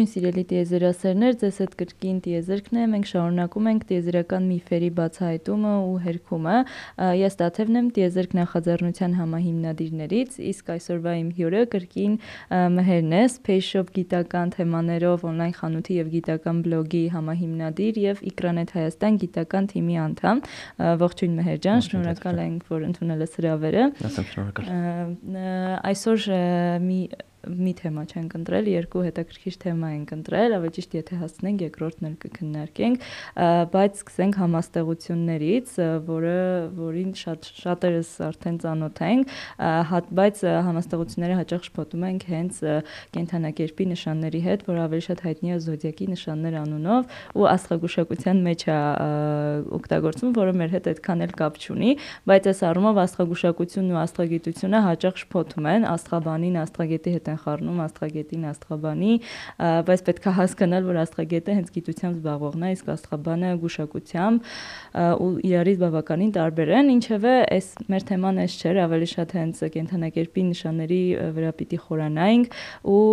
Ողջույն սիրելի տիեզերասերներ, ձեզ հետ կրկին տիեզերքն է։ Մենք շարունակում ենք տիեզերական միֆերի բացահայտումը ու հերքումը։ Ես Տաթևն եմ տիեզերք նախաձեռնության համահիմնադիրներից, իսկ այսօրվա իմ հյուրը կրկին Մհերն է, Space Shop գիտական թեմաներով on-line խանութի եւ գիտական բլոգի համահիմնադիր եւ Ekranet Հայաստան գիտական թիմի անդամ։ Ողջույն Մհեր ջան, շնորհակալ ենք, որ ընդունել ես հրավերը։ Շնորհակալ։ Այսօր մի մի թեմա չենք ընտրել, երկու հետաքրքիր թեմա ենք ընտրել, ավելի ճիշտ եթե հասնենք երկրորդն էլ կքննարկենք, բայց սկսենք համաստեղություններից, որը որին շատ շատերս արդեն ծանոթ ենք, բայց համաստեղությունները հաճախ շփոթում ենք հենց կենթանակերպի նշանների հետ, որ ավելի շատ հայտնի է զոդիակի նշաններ անունով ու աստղագուշակության մեջ է օգտագործվում, որը մեր հետ այդքան էլ կապ չունի, բայց այս առումով աստղագուշակությունն ու աստղագիտությունը հաճախ շփոթում են աստղաբանին աստղագետի հետ են խառնում աստղագետին աստղաբանի, բայց պետք է հասկանալ, որ աստղագետը հենց գիտությամբ զբաղվողն է, իսկ աստղաբանը գուշակությամբ ու իրարից բավականին տարբեր են, ինչևէ այս մեր թեման էս չէր, ավելի շատ հենց կենթանակերպի նշանների վրա պիտի խորանայինք ու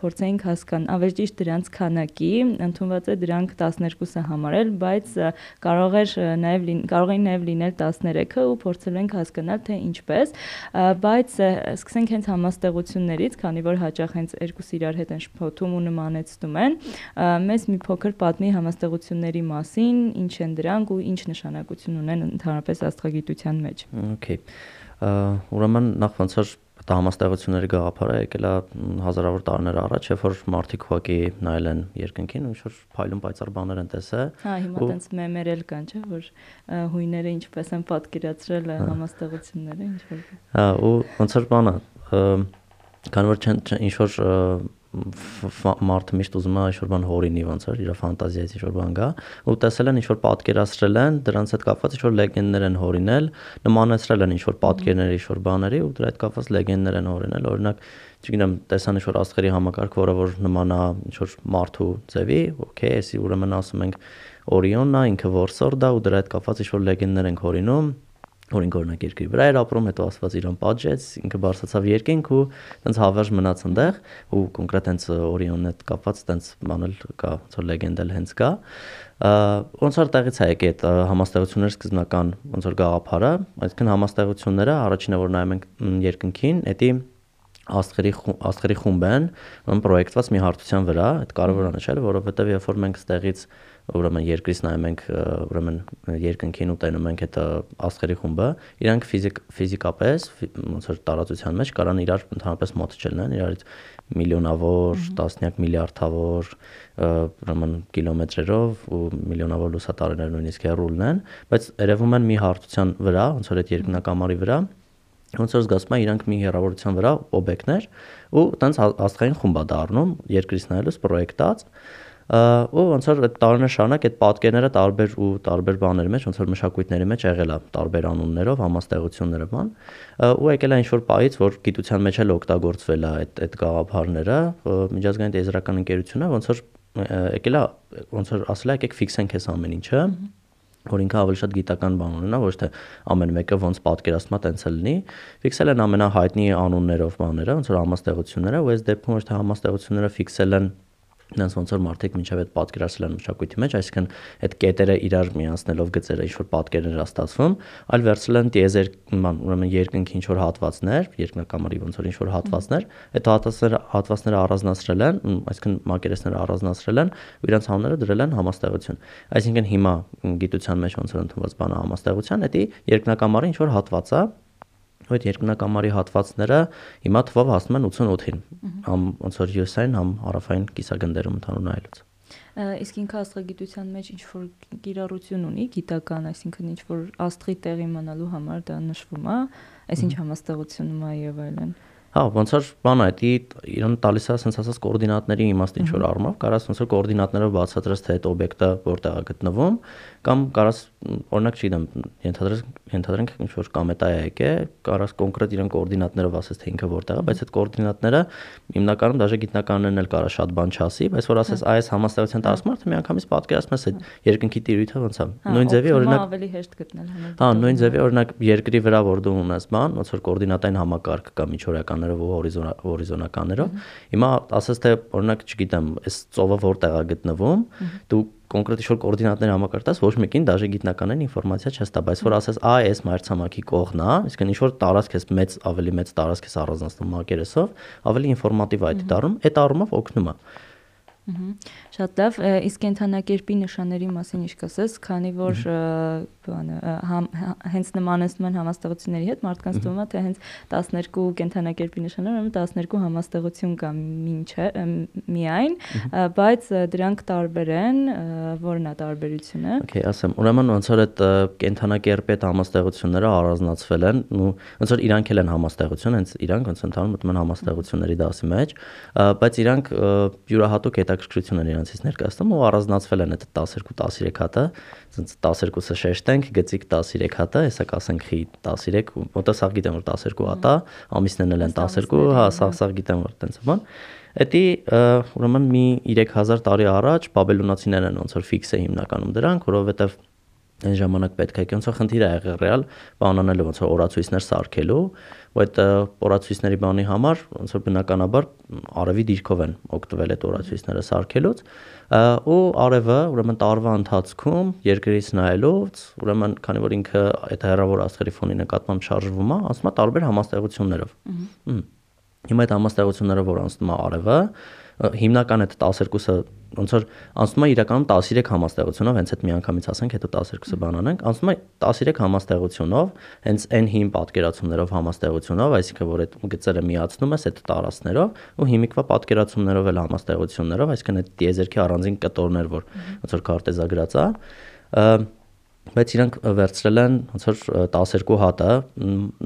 փորձենք հասկանալ, ավելի ճիշտ դրանց քանակի, ընդունված է դրանք 12-ը համարել, բայց կարող էր նաև կարող էին նաև լինել 13-ը ու փորձել ենք հասկանալ թե ինչպես, բայց սկսենք հենց համաստեղություններից, քանի քանի որ հաճախ հենց երկուսը իրար հետ են շփոթում ու նմանեցնում են, մեզ մի փոքր պատմի համաստեղությունների մասին, ինչ են դրանք ու ինչ նշանակություն ունեն ընդհանրապես աստղագիտության մեջ։ Okay։ Ուրեմն նախ ոնց որ դա համաստեղությունների գաղափարը եկել է հազարավոր տարիներ առաջ, երբ որ մարդիկ ուղակի նայել են երկնքին ու ինչ որ փայլուն պայծառ բաներ են տեսել։ Հա, հիմա տենց մեմեր էլ կան, չէ՞, որ հույները ինչպես են պատկերացրել համաստեղությունները, ինչ որ։ Հա, ու ոնց որ բանը քանի որ չեն ինչ որ մարդը միշտ ուզում է ինչ-որ բան հորինի ոնց որ իր ֆանտազիայից ինչ-որ բան գա ու տեսել են ինչ-որ պատկերացրել են դրանց հետ կապված ինչ-որ լեգենդներ են հորինել նմանեցրել են ինչ-որ պատկերների ինչ-որ բաների ու դրա հետ կապված լեգենդներ են հորինել օրինակ չգիտեմ տեսան ինչ-որ աստղերի համակարգ որը որ նմանա ինչ-որ մարդու ձևի օքեյ էսի ուրեմն ասում ենք Օրիոնն է ինքը Որսորդա ու դրա հետ կապված ինչ-որ լեգենդներ ենք հորինում օրինք օրինակ երկրի վրա էր ապրում, հետո ասված իրան պատժեց, ինքը բարձացավ երկինք ու տենց հավերժ մնաց այնտեղ ու կոնկրետ հենց Օրիոնն հետ կապված տենց բանել կա, ոնց որ լեգենդել հենց կա։ Ոնց որ տեղից է եկել այդ համաստեղությունների սկզբնական ոնց որ գաղափարը, այսինքն համաստեղությունները առաջինը որ նայում ենք երկնքին, դա աստղերի աստղերի խումբ են, պրոյեկտված մի հարթության վրա, այդ կարևոր է նշել, որովհետև երբ որ մենք ստեղից ուրեմն երկրից նայում ենք ուրեմն երկնքին ու տենում ենք այդ աստղերի խումբը, իրանք ֆիզիկ ֆիզիկապես ոնց որ տարածության մեջ կարան իրար ընդհանրապես մոտ չլինեն, իրարից միլիոնավոր, տասնյակ միլիարդավոր ուրեմն կիլոմետրերով ու միլիոնավոր լուսատարներ նույնիսկ հեռու լինեն, բայց երևում են մի հարթության վրա, ոնց որ այդ երկնակամարի վրա ոնց որ զգացում եմ իրանք մի հեռավորության վրա օբյեկտներ ու տենց աստղային խումբ է դառնում երկրից նայելուց պրոյեկտած ու ոնց որ այդ տարիներ շարունակ այդ պատկերները տարբեր ու տարբեր բաների մեջ ոնց որ մշակույթների մեջ եղել է տարբեր անուններով համաստեղությունները բան ու եկել է ինչ որ պայից որ գիտության մեջ էլ օգտագործվել է այդ այդ գաղափարները միջազգային տեզերական ընկերությունը ոնց որ եկել է ոնց որ ասել է եկեք ֆիքսենք այս ամեն ինչը որ ինքը ավելի շատ գիտական բան ունենա, ոչ թե ամեն մեկը ոնց պատկերացնում է տենց լինի։ Ֆիքսել են ամենահայտնի անուններով բաները, ոնց որ համաստեղությունները, ու այս դեպքում ոչ թե համաստեղությունները ֆիքսել են նրանց ոնց որ մարդիկ մինչև այդ պատկերացրել են մշակույթի մեջ, այսինքն այդ կետերը իրար միացնելով գծերը ինչ որ պատկերներ ստացվում, այլ վերցրել են տիեզեր, ուրեմն երկնքի ինչ որ հատվածներ, երկնակամարի ոնց որ ինչ որ հատվածներ, այդ հատվածները հատվածները առանձնացրել են, այսինքն մակերեսները առանձնացրել են ու իրենց համները դրել են համաստեղություն։ Այսինքն հիմա գիտության մեջ ոնց որ ընդունված բանը համաստեղության, դա երկնակամարի ինչ որ հատված է, ու այդ երկնակամարի հատվածները հիմա թվով հասնում են 88-ին համ ոնց որ յուսային համ հարավային կիսագնդերում ընդհանուր նայելուց իսկ ինքը աստղագիտության մեջ ինչ որ կիրառություն ունի գիտական, այսինքն ինչ որ աստղի տեղի իմանալու համար դա նշվում է, այսինչ համաստեղությունում է եւ այլն։ Հա, ոնց որ բան է, դի իրեն տալիս է ասենց ասած կոորդինատների իմաստ ինչ որ առումով, կարաս ոնց որ կոորդինատներով բացատրես թե այդ օբյեկտը որտեղ է գտնվում, կամ կարաս օրինակ չգիտեմ, ենթադրենք ենթադրենք ինչ որ կամետա է եկե, կարաս կոնկրետ իրեն կոորդինատներով ասես թե ինքը որտեղ է, բայց այդ կոորդինատները հիմնականում դաժե գիտնականներն էլ կարա շատ բան չասի, բայց որ ասես այս համաստեղության տարածմարտը միանգամից պատկերացնում ես այդ երկնքի տիրույթը ոնց է։ Հա, Նույն ձևի օրինակ ավելի հեշտ գտնել հələ։ Հա, նույն ձևի օրինակ երկրի վրա որ դու ունես բան, ոնց որ կոորդինատային համակարգ կա միջօրականներով ու հորիզոնականներով։ Հիմա ասես թե օրինակ, չգիտեմ, այս ծովը որտեղ է գտնվում, դու կոնկրետ ինչ-որ կոորդինատներ համակարգած ոչ մեկին դաժե գիտնականային ինֆորմացիա չես տա, բայց որ ասես «Ա, այս մայրցամաքի կողմն է», իսկ ինչ-որ տարածք ես մեծ ավելի մեծ տարածք ես առանձնացնում մակերեսով, ավելի ինֆորմատիվ այդ դառնում, այդ առումով օգնում է։ Շատ լավ, իսկ կենթանակերպի նշանների մասին ինչ կասես, քանի որ բանը հենց նմանեցնում են համաստեղությունների հետ, մարդկանց թվում է թե հենց 12 կենթանակերպի նշաններ, ուրեմն 12 համաստեղություն կա մինչը միայն, բայց դրանք տարբեր են, որն է տարբերությունը։ Okay, ասեմ, ուրեմն ոնց որ այդ կենթանակերպի այդ համաստեղությունները առանձնացվել են, ու ոնց որ իրանք էլ են համաստեղություն, հենց իրանք ոնց ընթանում մտնում են համաստեղությունների դասի մեջ, բայց իրանք յուրահատուկ հետաքրքրություն են իրանցից ներկայացնում ու առանձնացվել են այդ 12-13 հատը, ասենց 12-ը շեշտենք, գծիկ 13 հատը, հեսա կասենք խի 13, որտեղ սա գիտեմ որ 12 հատ է, ամիսներն էլ են 12, հա, սա սա գիտեմ որ տենց բան։ Էդի ուրեմն մի 3000 տարի առաջ բաբելոնացիներն են ոնց որ ֆիքս է հիմնականում դրանք, որովհետև այն ժամանակ պետք է ոնց որ խնդիր է եղել ռեալ բանանելը ոնց որ օրացույցներ սարքելու ու այդ օրացույցների բանի համար ոնց որ բնականաբար արևի դիրքով են օգտվել այդ օրացույցները սարքելուց ու արևը ուրեմն տարվա ընթացքում երկրից նայելով ուրեմն քանի որ ինքը այդ հեռավոր աստղերի ֆոնի նկատմամբ շարժվում է ասում է տարբեր համաստեղություններով հիմա այդ համաստեղությունները որ անցնում է արևը հիմնական այդ 12-ը ոնց որ անցնում է իրականում 13 համաստեղությունով, հենց այդ միանգամից ասենք, հետո 12-ը բանանենք, անցնում է 13 համաստեղությունով, հենց այն հին պատկերացումներով համաստեղությունով, այսինքն որ այդ գծերը միացնում ես այդ տարածքներով ու հիմիկվա պատկերացումներով էլ համաստեղություններով, այսինքն այդ դիեզերքի առանձին կտորներ, որ ոնց որ քարտեզագրած է, բայց իրանք վերցրել են ոնց որ 12 հատը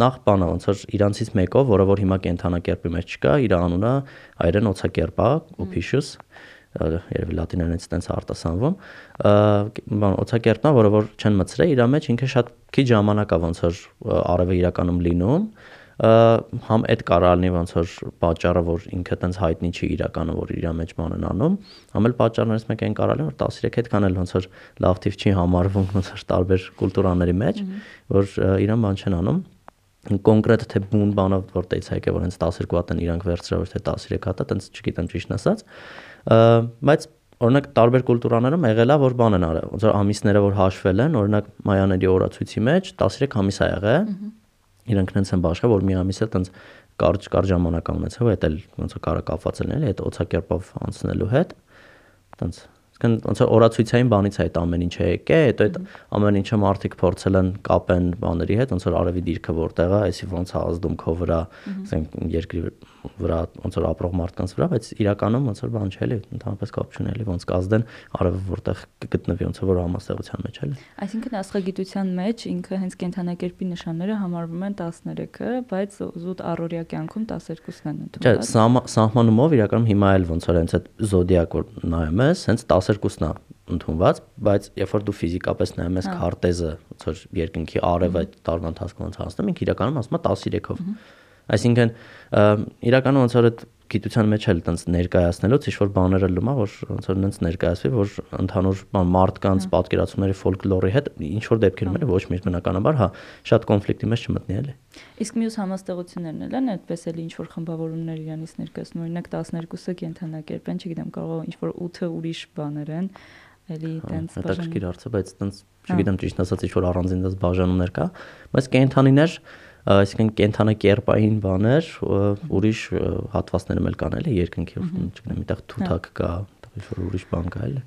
նախ բանը ոնց որ իրանցից մեկով որը որ հիմա կենթանակերպի մեջ չկա իր անունը հայերեն օցակերպա օփիշուս երևի լատիներենից տենց արտասանվում բան օցակերպն է որը որ չեն մցրել իր մեջ ինքը շատ քիչ ժամանակ է ոնց որ արևը իրականում լինում համ այդ կարա լինի ոնց որ պատճառը որ ինքը տենց հայտնի չի իրականը որ իր մեջ բան են անում համ էլ պատճառներից մեկը այն կարա լինի որ 13 այդքան էլ ոնց որ լավ տիպ չի համարվում ոնց որ տարբեր կուլտուրաների մեջ որ իրան բան չեն անում կոնկրետ թե բուն բանը որտեղից եկե որ հենց 12 հատ են իրանք վերցրել որ թե 13 հատ է տենց չգիտեմ ճիշտ ասած բայց օրինակ տարբեր կուլտուրաներում եղել է որ բան են արել ոնց որ ամիսները որ հաշվել են օրինակ մայաների օրացույցի մեջ 13 ամիս է եղել իրանք նենց են բաշխա որ մի ամիսը տենց կարճ կարճ ժամանակ ունեցավ այդ էլ ոնց որ կարա կապված լինել այդ օցակերպով անցնելու հետ տենց Իսկն ոնց որ օրացույցային բանից է այդ ամեն ինչը եկե, հետո այդ ամեն ինչը մարդիկ փորձել են կապեն բաների հետ, ոնց որ արևի դիրքը որտեղ է, այսի ոնց է ազդում քո վրա, ասենք երկրի վրա ոնց որ ապրող մարդկանց վրա, բայց իրականում ոնց որ բան չէ, էլի, ընդհանրապես կապ չունի, ոնց կազդեն արևը որտեղ կգտնվի, ոնց որ համաստեղության մեջ էլի։ Այսինքն աստղագիտության մեջ ինքը հենց կենթանակերպի նշանները համարվում են 13-ը, բայց զուտ առօրյա կյանքում 12-ն են ընդունված։ Չէ, սահմանումով իրականում հիմա էլ ոնց որ հենց այդ զոդիակ որ նայում ես, հենց 12-ն է ընդունված, բայց երբ որ դու ֆիզիկապես նայում ես քարտեզը, ոնց որ երկնքի արևը տարվա ընթացքում ոնց հասնում, ինքը իրականում ասում է 13-ով։ Այսինքն իրականում ոնց որ այդ գիտության մեջ էլ տենց ներկայացնելուց ինչ որ բաները լումա, որ ոնց որ նենց ներկայացվի, որ ընդհանուր մարդկանց պատկերացումների ֆոլկլորի հետ ինչ որ դեպքերում էլ ոչ մի բնականաբար, հա, շատ կոնֆլիկտի մեջ չմտնի էլի։ Իսկ մյուս համաստեղություններն էլ են այդպես էլի ինչ որ խմբավորումներ իրանից ներկայացնում, օրինակ 12-ը կենթանակերպ են, չգիտեմ, կարող ինչ որ 8-ը ուրիշ բաներ են էլի տենց բաժան։ Հետաքրքիր հարց է, բայց տենց չգիտեմ ճիշտ ասած ինչ որ առանձին դες բաժանումներ կա, բայց կենթանիներ այսինքն կենթանակերպային բաներ, ուրիշ հատվածներում էլ կան էլի երկնքի, չգիտեմ, այդտեղ թութակ կա, ինչ որ ուրիշ բան կա էլի։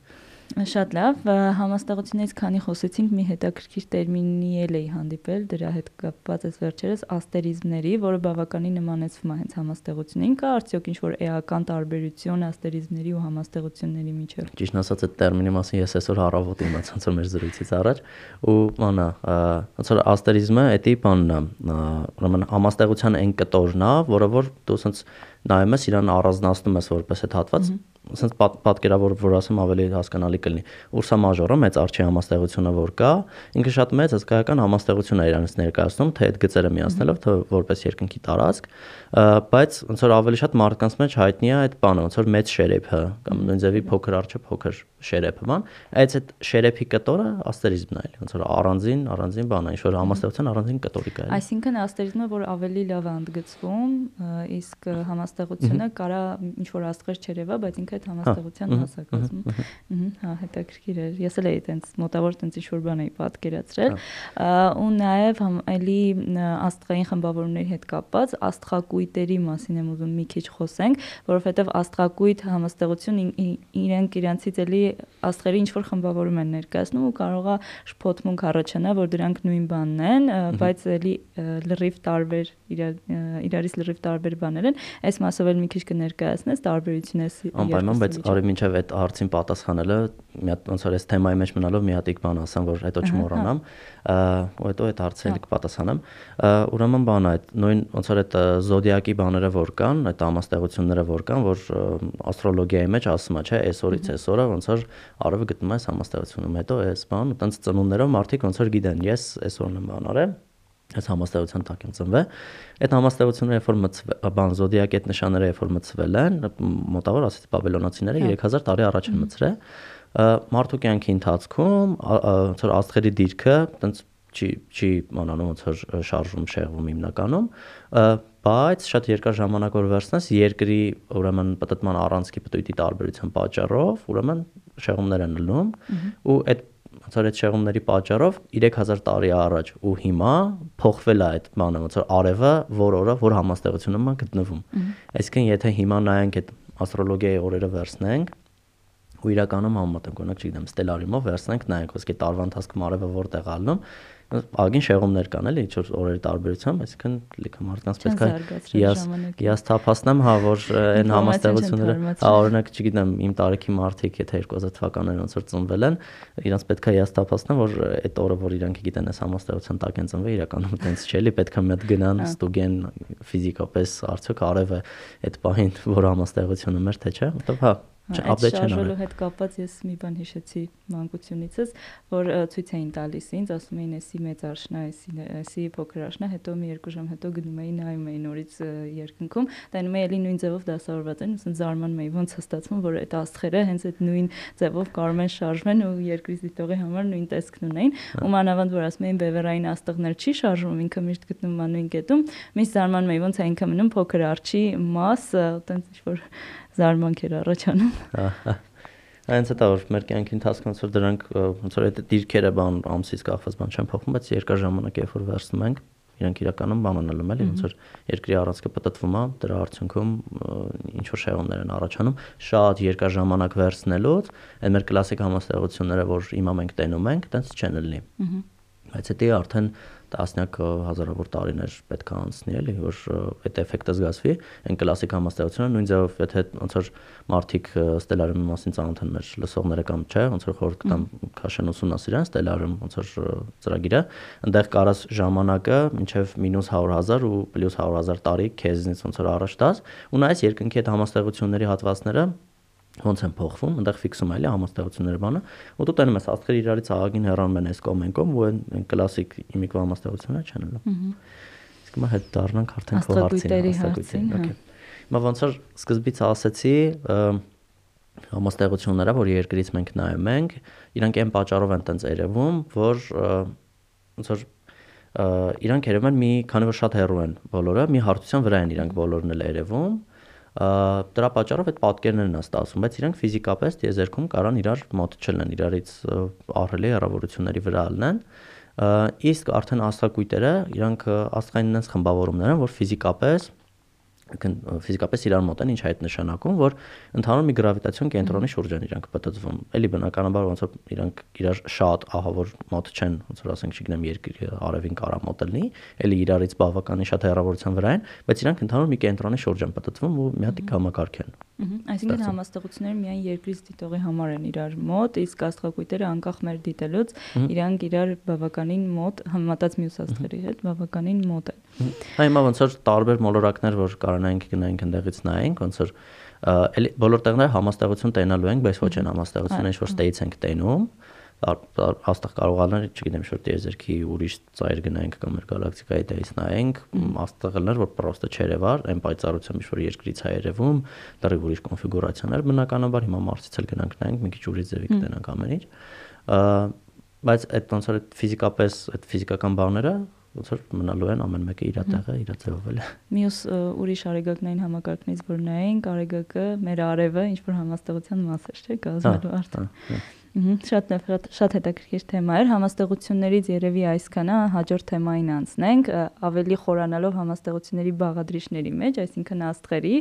Շատ լավ, համաստեղությունից քանի խոսեցինք, մի հետաքրքիր տերմինի էլ էի հանդիպել, դրա հետ կապված էս վերջերս աստերիզմների, որը բավականին նմանեցվում է հենց համաստեղությունին, կա արդյոք ինչ-որ էական տարբերություն աստերիզմների ու համաստեղությունների միջև։ Ճիշտ ասած, այդ տերմինի մասին ես այսօր առավոտ իմացա ոնց որ մեր զրույցից առաջ, ու բանա, ոնց որ աստերիզմը էդի բանն է, ուրեմն համաստեղության այն կտորն է, որը որ դու ոնց նայում ես իրան առանձնացնում ես որպես այդ հատված ասենց պատկերավոր որ ասեմ ավելի հասկանալի կլինի։ Ուրսա մաժորը մեծ արչի համաստեղությունը որ կա, ինքը շատ մեծ հսկայական համաստեղություն է իրանից ներկայացնում, թե այդ գծերը միացնելով, թե որպես երկնքի տարածք, բայց ոնց որ ավելի շատ մարդկանց մեջ հայտնի է այդ բանը, ոնց որ մեծ շերեփը կամ նույն ձևի փոքր արչը փոքր շերեփը բան, այս այդ շերեփի կտորը աստերիզմն է, ոնց որ առանձին, առանձին բան է, ինչ որ համաստեղության առանձին կտորի կա։ Այսինքն աստերիզմը, որ ավելի լավ է ընդգծվում, իսկ համաստեղությունը կարա ինչ որ աստղեր չերևա, բայց ինքը այդ համաստեղության մաս է կազմում։ Հա, հետաքրքիր է։ Ես էլ էի տենց մոտավոր տենց ինչ որ բան էի պատկերացրել։ Ու նաև էլի աստղային խմբավորումների հետ կապված աստղակույտերի մասին եմ ուզում մի քիչ խոսենք, որովհետև աստղակույտ համաստեղություն իրենք իրանցից էլի աստղերի ինչ որ խմբավորում են ներկայացնում ու կարողա շփոթմունք առաջանա, որ դրանք նույն բանն են, բայց էլի լրիվ տարբեր իրար իրարից լրիվ տարբեր բաներ են։ Այս մասով էլ մի քիչ կներկայացնես տարբերությունները։ Անպայման, բայց արի մինչև այդ հարցին պատասխանելը մի հատ ոնց որ այս թեմայի մեջ մնալով մի հատիկ բան ասեմ, որ հետո չմոռանամ, ու հետո այդ հարցին հա։ կպատասխանեմ։ Ուրեմն բանը այդ նույն ոնց որ այդ զոդիակի բաները որ կան, այդ ամաստեղությունները որ կան, որ աստրոլոգիայի մեջ ասում է, չէ, այսօրից այսօրը ոնց որ արևը գտնում է համաստեղությունում, հետո այս բան ու տենց ծնունդներով մարդիկ ոնց որ գիտեն, ես այսօրն եմ բան արել այս համաստեղության տակ եմ ծնվել։ Այդ համաստեղությունները երբ որ մցվել, բան զոդիակի այդ նշանները երբ որ մցվել են, մոտավոր ասած բաբելոնացիները 3000 հա։ տարի առաջ են մցրել մարդու կյանքի ընթացքում ոնց որ աստղերի դիրքը տենց չի չի մանանում ոնց որ շարժում շեղվում հիմնականում բայց շատ երկար ժամանակ որ վերցնես երկրի ուրեմն պատտման առանցքի պտույտի տարբերության պատճառով ուրեմն շեղումներ են լնում ու այդ ոնց որ այդ շեղումների պատճառով 3000 տարի առաջ ու հիմա փոխվել է այդ բանը ոնց որ արևը որ օրը որ համաստեղությունում է գտնվում այսինքն եթե հիմա նայենք այդ աստրոլոգիայի օրերը վերցնենք ու իրականում համեմատենք օրինակ չգիտեմ ստելարիումով վերցնենք նայենք ոսկե տարվա ընթացքում արևը որտեղ ալնում ագին շեղումներ կան էլի ինչ որ օրերի տարբերությամբ, այսինքն լիքը մարդկանց պետք է ես ես թափասնեմ, հա, որ այն համաստեղությունները, հա, օրինակ, չգիտեմ, իմ տարիքի մարդիկ, եթե 2000 թվականներին ոնց որ ծնվել են, իրանց պետք է ես թափասնեմ, որ այդ օրը, որ իրանք գիտեն այս համաստեղության տակ են ծնվել, իրականում տենց չէ, էլի պետք է մետ գնան, հա։ ստուգեն ֆիզիկապես արդյոք արևը այդ պահին որ համաստեղությունը մեր թե չէ, որտեվ հա Update չեն արել։ հետ կապված ես մի բան հիշեցի մանկությունիցս, որ ցույց էին տալիս ինձ, ասում էին էսի մեծ արշնա, էսի էսի փոքր արշնա, հետո մի երկու ժամ հետո գնում էի նայում էի նորից երկնքում, տանում էի էլի նույն ձևով դասավորված են, ուսն զարմանում էի, ոնց հստացվում, որ այդ աստղերը հենց այդ նույն ձևով կարող են շարժվեն ու երկրի դիտողի համար նույն տեսքն ունեին, ու մանավանդ որ ասում էին բևերային աստղներ չի շարժվում, ինքը միշտ գտնվում է նույն կետում, միշտ զարմանում էի, ոնց է ինքը մնում փոքր արջի մաս, տենց ինչ որ զարմանք էր առաջանում։ Այնց դա որ մեր կյանքի ընթացքում ոնց որ դրանք ոնց որ այդ դիրքերը բան ամսից կախված բան չեն փոխվում, բայց երկար ժամանակ երբ որ վերցնում ենք, իրանք իրականում բան ունելում էլի ոնց որ երկրի առանցքը պատտվում է, դրա արդյունքում ինչ որ շեղումներ են առաջանում, շատ երկար ժամանակ վերցնելուց, այն մեր կլասիկ համաստեղությունները, որ հիմա մենք տենում ենք, տենց չեն լինի։ Բայց դա արդեն տասնյակ հազարավոր տարիներ պետք է անցնի էլի որ այդ էֆեկտը զգացվի այն կլասիկ համաստեղությունը նույն ձևով եթե ոնց որ մարդիկ ստելարիումի մասին ծանոթ են մեր լսողները կամ չէ ոնց որ խորհուրդ կտամ քաշեն ուսումնասիրան ստելարիում ոնց որ ծրագիրը այնտեղ կարած ժամանակը մինչև մինուս 100.000 ու պլյուս 100.000 տարի քեզնից ոնց որ առաջ տաս ու նայես երկնքի այդ համաստեղությունների հատվածները ոնց են փոխվում, այնտեղ ֆիքսում էլի համաստեղությունների բանը, ու դու տենում ես աստղերը իրարից աղագին հեռանում են այս կողմ այն կողմ, ու այն կլասիկ իմիկվա համաստեղությունները չեն ելնում։ Իսկ հիմա հետ դառնանք արդեն քո հարցին, աստղագույտերի Okay։ Հիմա ոնց որ սկզբից ասացի, համաստեղությունները, որ երկրից մենք նայում ենք, իրանք այն պատճառով են տենց երևում, որ ոնց որ իրանք երևում են մի քանի որ շատ հեռու են բոլորը, մի հարթության վրա են իրանք բոլորն էլ երևում, դրա պատճառով այդ պատկերներն են ստացվում, բայց իրանք ֆիզիկապես դիեզերքում կարան իրար մոտ չլինեն, իրարից ահռելի հեռավորությունների վրա լինեն իսկ արդեն աստղակույտերը իրանք աստղային նենց խմբավորումներ են, որ ֆիզիկապես ֆիզիկապես իրար մոտ են, ինչ այդ նշանակում, որ ընդհանուր մի գravitացիոն կենտրոնի շուրջ են իրանք պատտվում։ Էլի բնականաբար ոնց որ իրանք իրար շատ ահա որ մոտ չեն, ոնց որ ասենք, չգիտեմ, երկրի արևին կարա մոտ լինի, էլի իրարից բավականին շատ հեռավորության վրա են, բայց իրանք ընդհանուր մի կենտրոնի շուրջ են պատտվում ու մի հատ համակարգ են Այսինքն համաստեղությունները միայն երկրից դիտողի համար են իրար մոտ, իսկ աստղակույտերը անկախ մեր դիտելուց իրանք իրար բավականին մոտ համատած մյուս աստղերի հետ բավականին մոտ են։ Հիմա ոնց որ տարբեր մոլորակներ, որ կարողանանք գնանք ընդեղից նայենք, ոնց որ էլի բոլոր տեղները համաստեղություն տենալու ենք, բայց ոչ են համաստեղությունը ինչ որ ստեյց ենք տենում աստղ կարողանալ, չգիտեմ, շուտ տիեզերքի ուրիշ ծայր գնայինք կամ մեր գալակտիկայի դերից նայենք, աստղելներ, որ պրոստը չերևար, այն պայծառությամբ ինչ որ երկրից է երևում, լրիվ ուրիշ կոնֆիգուրացիաներ, բնականաբար հիմա Մարսից էլ գնանք նայենք, մի քիչ ուրիշ ձևի կտենանք ամեն ինչ։ Բայց այդ ոնց որ ֆիզիկապես այդ ֆիզիկական բաները ոնց որ մնալու են ամեն մեկը իր տեղը, իր ձևով էլ։ Մյուս ուրիշ արեգակնային համակարգներից որ նայենք, արեգակը մեր արևը ինչ որ համաստեղության մաս է, չէ՞, կազմելու արդեն։ Շատ շատ հետաքրքիր թեմա էր։ Համաստեղություններից երևի այսքանը հաջորդ թեմային անցնենք, ավելի խորանալով համաստեղությունների բաղադրիչների մեջ, այսինքն աստղերի,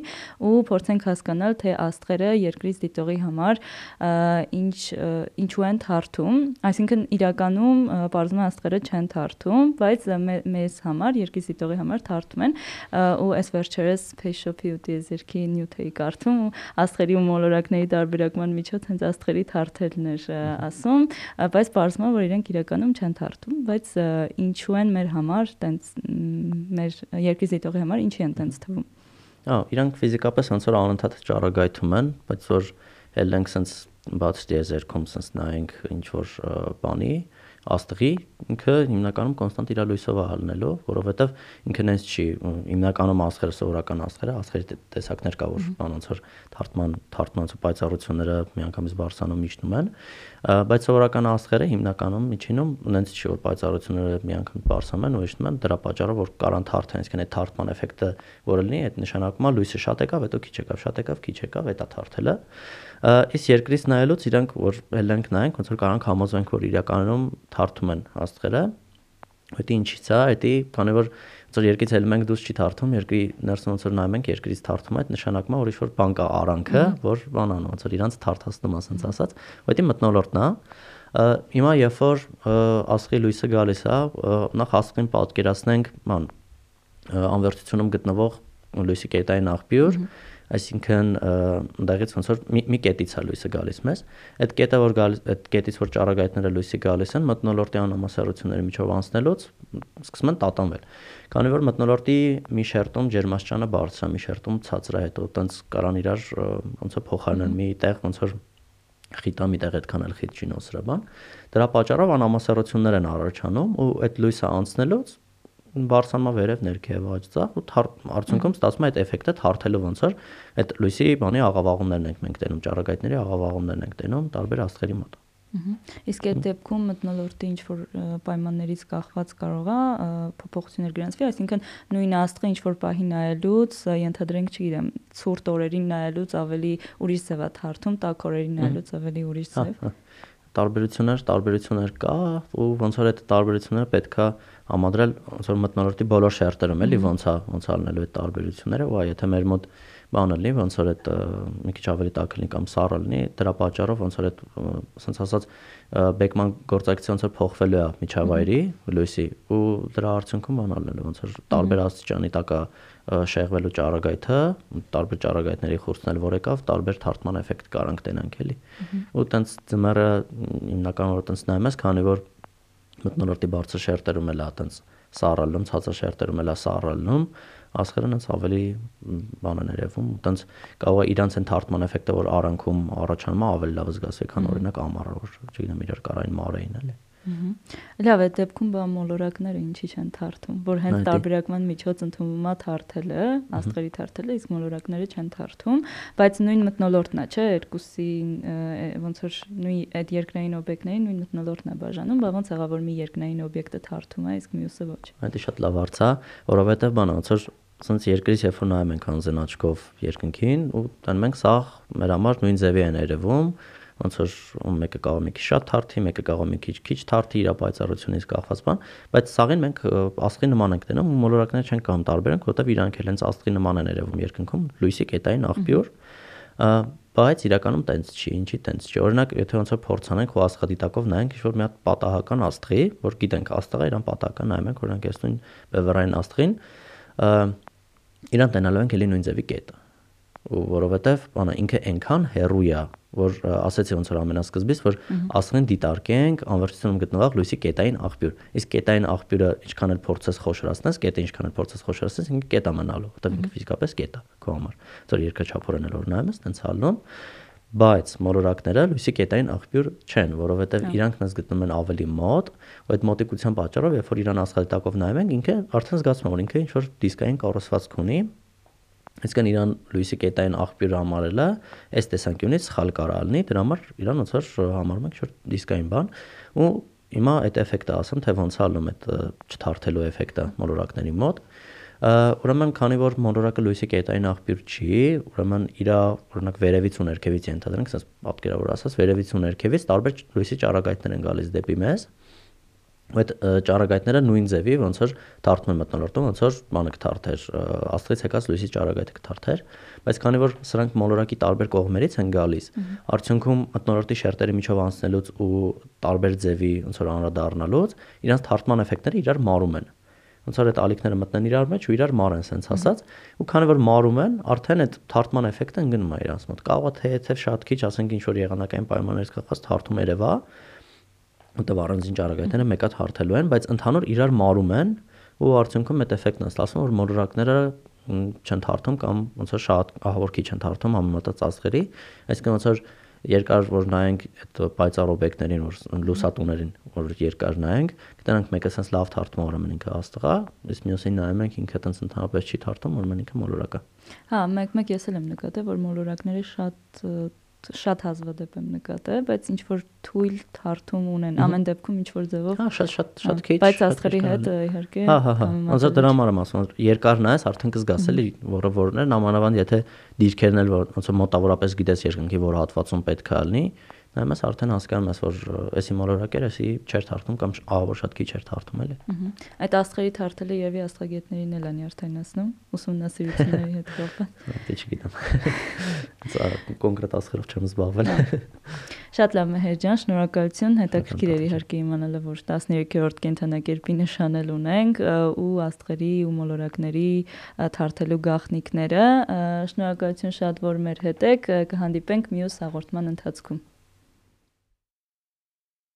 ու փորձենք հասկանալ, թե աստղերը երկրից դիտողի համար ինչ ինչու են թարթում, այսինքն իրականում բարձում աստղերը չեն թարթում, բայց մեզ համար երկրից դիտողի համար թարթում են, ու այս վերջերս Փեշոփի ու Տիեզերքի նյութեի կարդում աստղերի ու մոլորակների տարբերակման միջոց հենց աստղերի թարթելն էր ասում, բայց բարձում որ իրենք իրականում չեն թարթում, բայց ինչու են մեր համար տենց մեր երկրի զիտողի համար ինչի են տենց թվում։ Ահա, իրանք ֆիզիկապես ոնց որ անընդհատ ճառագայթում են, բայց որ հել ենք sense բաց դիեզերքում sense նայենք ինչ որ բանի, աստղի ինքը հիմնականում կոնստանտ իր լույսով է հալնելով, որովհետև ինքն այնց չի հիմնականում աստղերը սովորական աստղերը, աստղերի տեսակներ կա, որ ոնց որ թարթման թարթմանց ու պայծառությունները միանգամից բարձրանում իջնում են, բայց սովորական աստղերը հիմնականում միջինում ունենց չի որ պայծառությունները միանգամ բարձրանում են ու իջնում են, դրա պատճառով որ կարան թարթեն, այսինքն այդ թարթման էֆեկտը որը լինի, այդ նշանակում է լույսը շատ եկավ, հետո քիչ եկավ, շատ եկավ, քիչ եկավ, հետա թարթելը իսկ երկրից նայելուց իրանք որ հելենք նայենք ոնց որ կարանք համոզենք որ իրականում թարթում են աստղերը դա ինչից է դա քանի որ ոնց որ երկրից հելում ենք դուրս չի թարթում երկրի ներսում ոնց որ նայում ենք երկրից թարթում այդ նշանակում է որ ինչ որ բան կա արանքը որ բան անում ոնց որ իրանց թարթացնում ասենց ասած դա մտնոլորտն է հիմա երբ որ աստղի լույսը գալիս է նախ աստղին պատկերացնենք ման անվերտությունում գտնվող լույսի կետային աղբյուր այսինքն ընդեղից ոնց որ մի, մի կետից է լույսը գալիս մեզ այդ կետը որ գալիս այդ կետից որ ճառագայթները լույսի գալիս են մտնոլորտի անհամասարությունների միջով անցնելուց սկսում են տատանվել քանի որ մտնոլորտի մի շերտում ջերմաստիճանը բարձր է մի շերտում ցածր է հետո տենց կարան իրար ոնց է փոխարինեն մի տեղ ոնց որ խիտա մի տեղ այդքան էլ խիտ չի նոսրաբան դրա պատճառով անհամասարություններ են առաջանում ու այդ լույսը անցնելուց բարձրանում վերև ներքև աջ ցախ ու արդյունքում ստացվում է այդ էֆեկտը թարթելու ոնց որ այդ լույսի բանի աղավաղումներն ենք մենք տենում ճառագայթների աղավաղումներն ենք տենում տարբեր աստղերի մոտ Իսկ այդ դեպքում մտնոլորտի ինչ որ պայմաններից կախված կարող է փոփոխություններ գրանցվի, այսինքն նույն աստղը ինչ որ պահի նայելուց, ենթադրենք, չգիտեմ, ցուրտ օրերին նայելուց ավելի ուրիշ ձև է թարթում, տաք օրերին նայելուց ավելի ուրիշ ձև տարբերություններ, տարբերություններ կա ու ոնց որ այդ տարբերությունները պետքա համադրել ոնց որ մտնոլորտի բոլոր շերտերում էլի ոնց է ոնց ալնելու այդ տարբերությունները ու այ եթե մեր մոտ բանը լինի ոնց որ այդ մի քիչ ավելի տաք լինի կամ սառը լինի դրա պատճառով ոնց որ այդ ասենց ասած բեկման գործակցի ոնց որ փոխվելու է միջավայրի լույսի ու դրա արդյունքում բանալնելու ոնց որ տարբեր աստիճանի տակա շեղվելու ճառագայթը, տարբեր ճառագայթների խորցնել որ եկավ, տարբեր թարթման էֆեկտ կարանք տենանք էլի։ Ու տենց ձմեռը հիմնականում որ տենց նայում ես, քանի որ մտնոլորտի բարձր շերտերում էլ է տենց սառալում, ցածր շերտերում էլ է սառալում, աստղերը հենց ավելի բան են երևում, տենց կարող է իրանց են թարթման էֆեկտը որ արանքում առաջանում է ավելի լավ զգացվի, քան օրինակ ամառը, որ չգիտեմ իրար կարային մարեին էլի։ Լավ է, դեպքում բա մոլորակները ինչի չեն թարթում, որ հենց տարբերակման միջոց ընդունվում է թարթելը, աստղերի թարթելը, իսկ մոլորակները չեն թարթում, բայց նույն մտնոլորտն է, չէ, երկուսի ոնց որ նույն այդ երկնային օբյեկտներին նույն մտնոլորտն է բաժանում, բա ոնց եղա որ մի երկնային օբյեկտը թարթում է, իսկ մյուսը ոչ։ Այդ շատ լավ հարց է, որովհետև բան ոնց որ ասենց երկրից երբ որ նայում ենք անձն աչքով երկնքին ու տանում ենք սա մեր համար նույն ձևի են երևում ոնց որ մեկը կարող մի քիչ շատ թարթի, մեկը կարող մի քիչ քիչ թարթի իր պայծառությունից կախված բան, բայց սաղին մենք աստղի նման ենք տենում, մոլորակները չեն կամ տարբեր ենք, որովհետև իրանք էլ հենց աստղի նման են երևում երկնքում, լույսի կետային աղբյուր, բայց իրականում տենց չի, ինչի տենց չի։ Օրինակ, եթե ոնց որ փորձանենք ու աստղադիտակով նայենք ինչ-որ մի հատ պատահական աստղի, որ գիտենք աստղը իրան պատահական նայում ենք, օրինակ այս նույն բևեռային աստղին, իրան տենալու ենք էլի նույն ձևի կետը ու որովհետև բանը ինքը այնքան հերույ է որ ասեցի ոնց որ ամենասկզբից որ աստղին դիտարկենք անվերջությունում գտնվող լույսի կետային աղբյուր իսկ կետային աղբյուրը ինչքան էլ փորձես խոշորացնես կետը ինչքան էլ փորձես խոշորացնես ինքը կետա մնալու որովհետև ինքը ֆիզիկապես կետա քո համար ծոր երկրաչափորեն էլ որ նայում ես տենց հալնում բայց մոլորակները լույսի կետային աղբյուր չեն, որովհետև հա։ իրանք մեզ գտնում են ավելի մոտ, ու այդ մոտիկության պատճառով, երբ որ իրան աստղադիտակով նայում ենք, ինքը արդեն զգացում է, որ ինքը ինչ որ դիսկային կառուցվածք ունի, Այսինքն իրան լույսի կետային աղբյուր համարելը այս տեսանկյունից սխալ կարա լինի, դրա համար իրան ոնց որ համարում ենք շուտ դիսկային բան ու հիմա այդ էֆեկտը ասեմ, թե ոնց ալնում այդ չթարթելու էֆեկտը մոլորակների մոտ ուրեմն քանի որ մոնորակը լույսի կետային աղբյուր չի, ուրեմն իր օրինակ վերևից ու ներքևից ենթադրենք, ասես պատկերավոր ասած, վերևից ու ներքևից տարբեր լույսի ճառագայթներ են գալիս դեպի մեզ այդ ճառագայթները նույն ձևի ոնց որ թարթում են մտնոլորտում ոնց որ բանը կթարթեր աստղից եկած լույսի ճառագայթը կթարթեր բայց քանի որ սրանք մոլորակի տարբեր կողմերից են գալիս արդյունքում մտնոլորտի շերտերի միջով անցնելուց ու տարբեր ձևի ոնց որ անդրադառնալուց իրանց թարթման էֆեկտները իրար մարում են ոնց որ այդ ալիքները մտնեն իրար մեջ ու իրար մարեն սենց ասած ու քանի որ մարում են արդեն այդ թարթման էֆեկտը ընկնում է իրանց մոտ կարող է թե եթե շատ քիչ ասենք ինչ որ եղանակային պայմաններից կախված թարթում երևա որտեղ առանձին ճառագայթները մեկად հարթելու են, բայց ընդհանուր իրար մարում են ու արդյունքում այդ էֆեկտն է ստացվում, որ մոլորակները չեն թարթում կամ ոնց որ շատ ահավոր քիչ են թարթում համեմատած աստղերի, այսինքն ոնց որ երկար որ նայենք այդ պայծառ օբյեկտներին, որ լուսատուներին, որ երկար նայենք, կտանանք մեկը sense լավ թարթում ուրեմն ինքը աստղա, իսկ մյուսին նայում ենք ինքը տենց ընդհանրապես չի թարթում, ուրեմն ինքը մոլորակ է։ Հա, մեկ-մեկ ես էլ եմ նկատել, որ մոլորակները շատ շատ հազվադեպ եմ նկատել, բայց ինչ որ թույլ թարթում ունեն ամեն դեպքում ինչ որ ձևով։ Հա, շատ շատ շատ քիչ։ Բայց աստղերի հետ իհարկե։ Հա, հա, հա։ Ոնց դրա համար եմ ասում, երկար նայես արդեն կզգաս էլի, որը որն է, նամանավանդ եթե դիրքերն էլ ոնց որ մոտավորապես գիտես երկնքի որ հատվածում պետք է լինի, նայում ես արդեն հասկանում ես որ էսի մոլորակեր էսի չեր թարթում կամ ահավոր շատ քիչ էր թարթում էլի այդ աստղերի թարթելը եւի աստղագետներին էլ են երթայնացնում ուսումնասիրությունների հետ կապված դե չգիտեմ կոնկրետ աստղերով չեմ զբաղվել շատ լավ Մեհեր ջան շնորհակալություն հետաքրքիր էր իհարկե իմանալը որ 13-րդ կենթանակերպի նշանել ունենք ու աստղերի ու մոլորակների թարթելու գաղտնիքները շնորհակալություն շատ որ մեր հետ եք կհանդիպենք մյուս հաղորդման ընթացքում